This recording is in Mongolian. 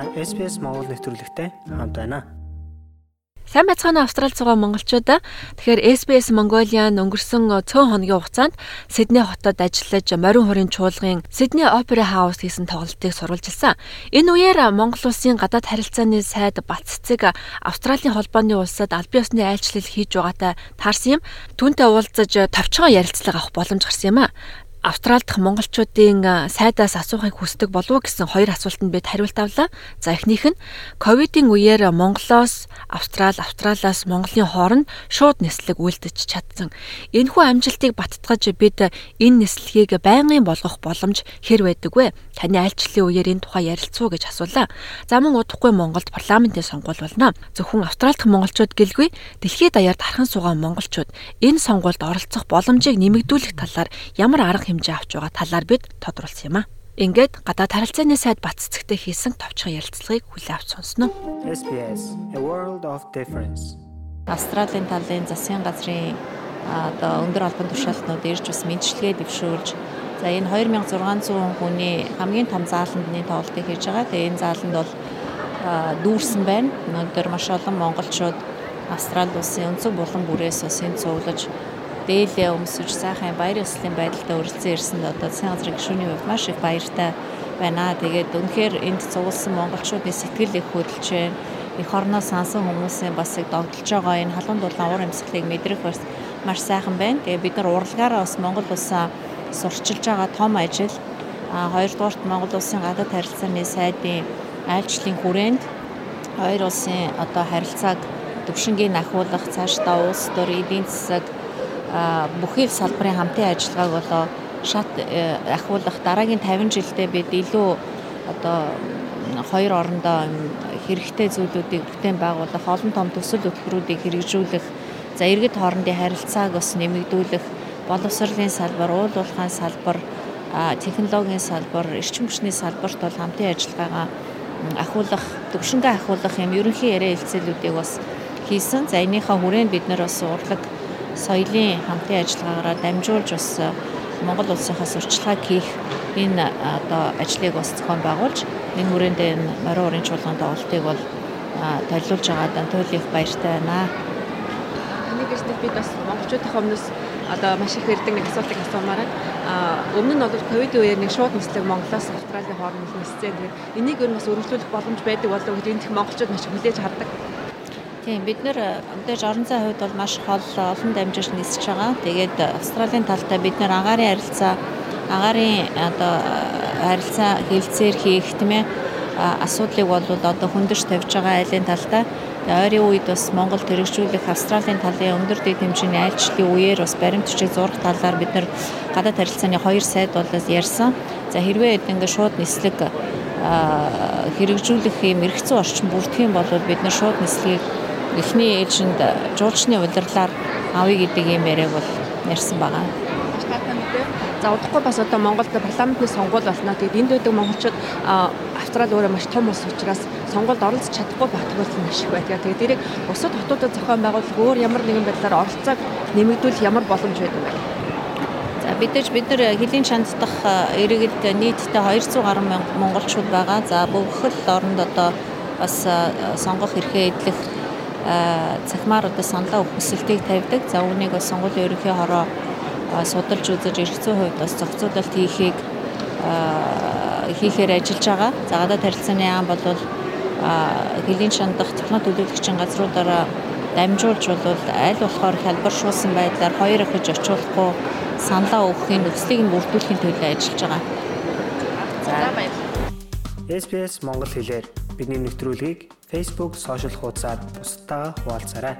Та SPS Монгол нэвтрүүлэгтэй хамт байна. Сайн байцгаана Австрали цугаа монголчуудаа. Тэгэхээр SBS Mongolian өнгөрсөн цөөн хоногийн хугацаанд Сидней хотод ажиллаж морин хорийн чуулгын Sydney Opera House гэсэн тоглолтыг сурвалжилсан. Энэ үеэр Монгол улсын гадаад харилцааны сайд Баццэг Австралийн холбооны улсад аль биесны айлчлал хийж байгаатай таарсан юм. Түүнтэй уулзаж товчхон ярилцлага авах боломж гарсан юм а. Австрали дахь монголчуудын сайдаас асуухыг хүсдэг болов уу гэсэн хоёр асуултанд бид хариулт авлаа. За эхнийх нь ковидын үеэр Монголоос Австрали, Австралиас Монголын хооронд шууд нислэг үйлдэж чадсан. Энэхүү амжилтыг баттгаж бид энэ нислэгийг байнгын болгох боломж хэр байдаг вэ? Таны айлчлалын үеэр энэ тухай ярилцуу гэж асуулаа. За мөн удахгүй Монголд парламентын сонгуул болно. Зөвхөн Австрали дахь монголчууд гэлгүй дэлхийд даяар дархан суугаа монголчууд энэ сонгуульд оролцох боломжийг нэмэгдүүлэх талаар ямар арга хэмжээ авч байгаа талаар бид тодруулсан юм а. Ингээд гадаад харилцааны сайд Баццэгтэй хийсэн товчхон ярилцлагыг хүлээн авч сонсноо. SBS A World of Difference. Австралийн талын засгийн газрын одоо өндөр албан тушаалтнууд ирж бас мэдчилгээ дэвшүүлж за энэ 2600 хүний хамгийн том зааландны тоглолтыг хийж байгаа. Тэгээ энэ зааланд бол дүүрсэн байна. Өнөөдөр маш олон монголчууд Австрали улсын өнцөг булан бүрээс бас энэ цуглаж дээлээ өмсөж сайхан баяр ёслолын байдалтай өрөлцөн ирсэнд одоо засгийн газрын гишүүний хувьд маш их баяртай байна. Тэгээд үнэхээр энд цугласан монголчуудын сэтгэл их хөдөлж байна. Эх орноо сансан хүмүүсийн бас их догдолж байгаа энэ халуун дулаан уур амьсгалыг мэдрэх бас маш сайхан байна. Тэгээд бид нар урлагаараа бас Монгол улсаа сурчилж байгаа том ажил а хоёрдугаарт Монгол улсын гадаад харилцааны сайдын айлчлалын хүрээнд хоёр улсын одоо харилцааг төвшингийн ахиулах цаашдаа улс төр эдийн засаг бүхий салбарын хамтын ажиллагааг болоо шат э, ахиулах дараагийн 50 жилдээ бид илүү одоо хоёр орондоо хэрэгтэй зүйлүүдийг бүтээн байгуулах, олон том төсөл хөтөлбөрүүдийг хэрэгжүүлэх, за иргэд хоорондын харилцааг бас нэмэгдүүлэх, боловсролын салбар, уул уурхайн салбар, технологийн салбар, эрчим хүчний салбарт бол хамтын ажиллагаагаа ахиулах, төвшингээ ахиулах юм ерөнхий яриа хэлцээлүүдийг бас хийсэн. За энийхээ хүрээнд бид нар бас урлаг соёлын хамтын ажиллагаараа дамжуулж бас э, Монгол улсынхаа сурчлагыг хийх энэ э, одоо ажлыг бас зохион байгуулж энэ хүрээнд энэ морин урын чуулган тоглолтыг бол толиулж байгаадаа туйлын баяртай байна. Таны гэрчтэй бид бас монголчуудын өмнөөс одоо маш их ирдэг нэг асуултыг асуумаар өмнө нь бол ковидын үеэр нэг шууд нислэг Монголоос Австралийн хооронд нисцээ. Тэгээд энийг ер нь бас өргөжлүүлэх боломж байдаг болов уу гэж энэ их монголчууд маш хүлээж хардаг. Тийм бид нэр мэдээж орон зай хувьд бол маш хол олон дамжиж нисэж байгаа. Тэгээд Австралийн талтай бид нэр агаарын харилцаа агаарын одоо харилцаа хилцээр хийх тийм ээ асуудлыг бол одоо хүндэрч тавьж байгаа айлын талтай. Ойрын үед бас Монгол тэрэгжүүлэх Австралийн талын өндөр дэд хэмжээний айлчлалын үеэр бас баримт бичиг зурах талаар бид нар гадаад харилцааны хоёр сайд болоос ярьсан. За хэрвээ ингэ шууд нислэг хэрэгжүүлэх юм эргэцүү орчин бүрдэх юм бол бид нар шууд нислэгийг эхний ээлжинд жуулчны удирлаар авъя гэдэг юм яриаг бол ярьсан байгаа. За удахгүй бас одоо Монголд парламентны сонгуул болно. Тэгээд энд байдаг монголчууд Австрали өөрөө маш том улс учраас сонгуульд оролцож чадахгүй батгуулсан маш их байдаг. Тэгээд тэрийг бусад хотуудад зохион байгуулах өөр ямар нэгэн байдлаар оролцоог нэмэгдүүлэх ямар боломж байдаг вэ? За бидэж бид нар хэлийн шанддах иргэд нийтдээ 200 гаруй монголчууд байгаа. За бүх л оронд одоо бас сонгох эрхээ эдлэх цахимаар одоо саналаа хүсэлтийг тавьдаг. За үүнийг бас сонгуулийн ерөнхий хороо судалж үзэж эргэцүү хувьд бас зохицуулалт хийхийг хийхээр ажиллаж байгаа. За гадаад харилцааны яам бол хэлийн шандах технологи төлөөлөгчийн газруудаараа дамжуулж бол аль болохоор хялбаршуулсан байдлаар хоёр ахиж очиулахгүй саналаа өгөхийн нөхцөлийг нь бүрдүүлэхийн төлөө ажиллаж байгаа. За баярлалаа. SPS Монгол хэлээр бидний нэвтрүүлгийг Facebook сошиал хуудасаар бусдаа хуваалцаарай.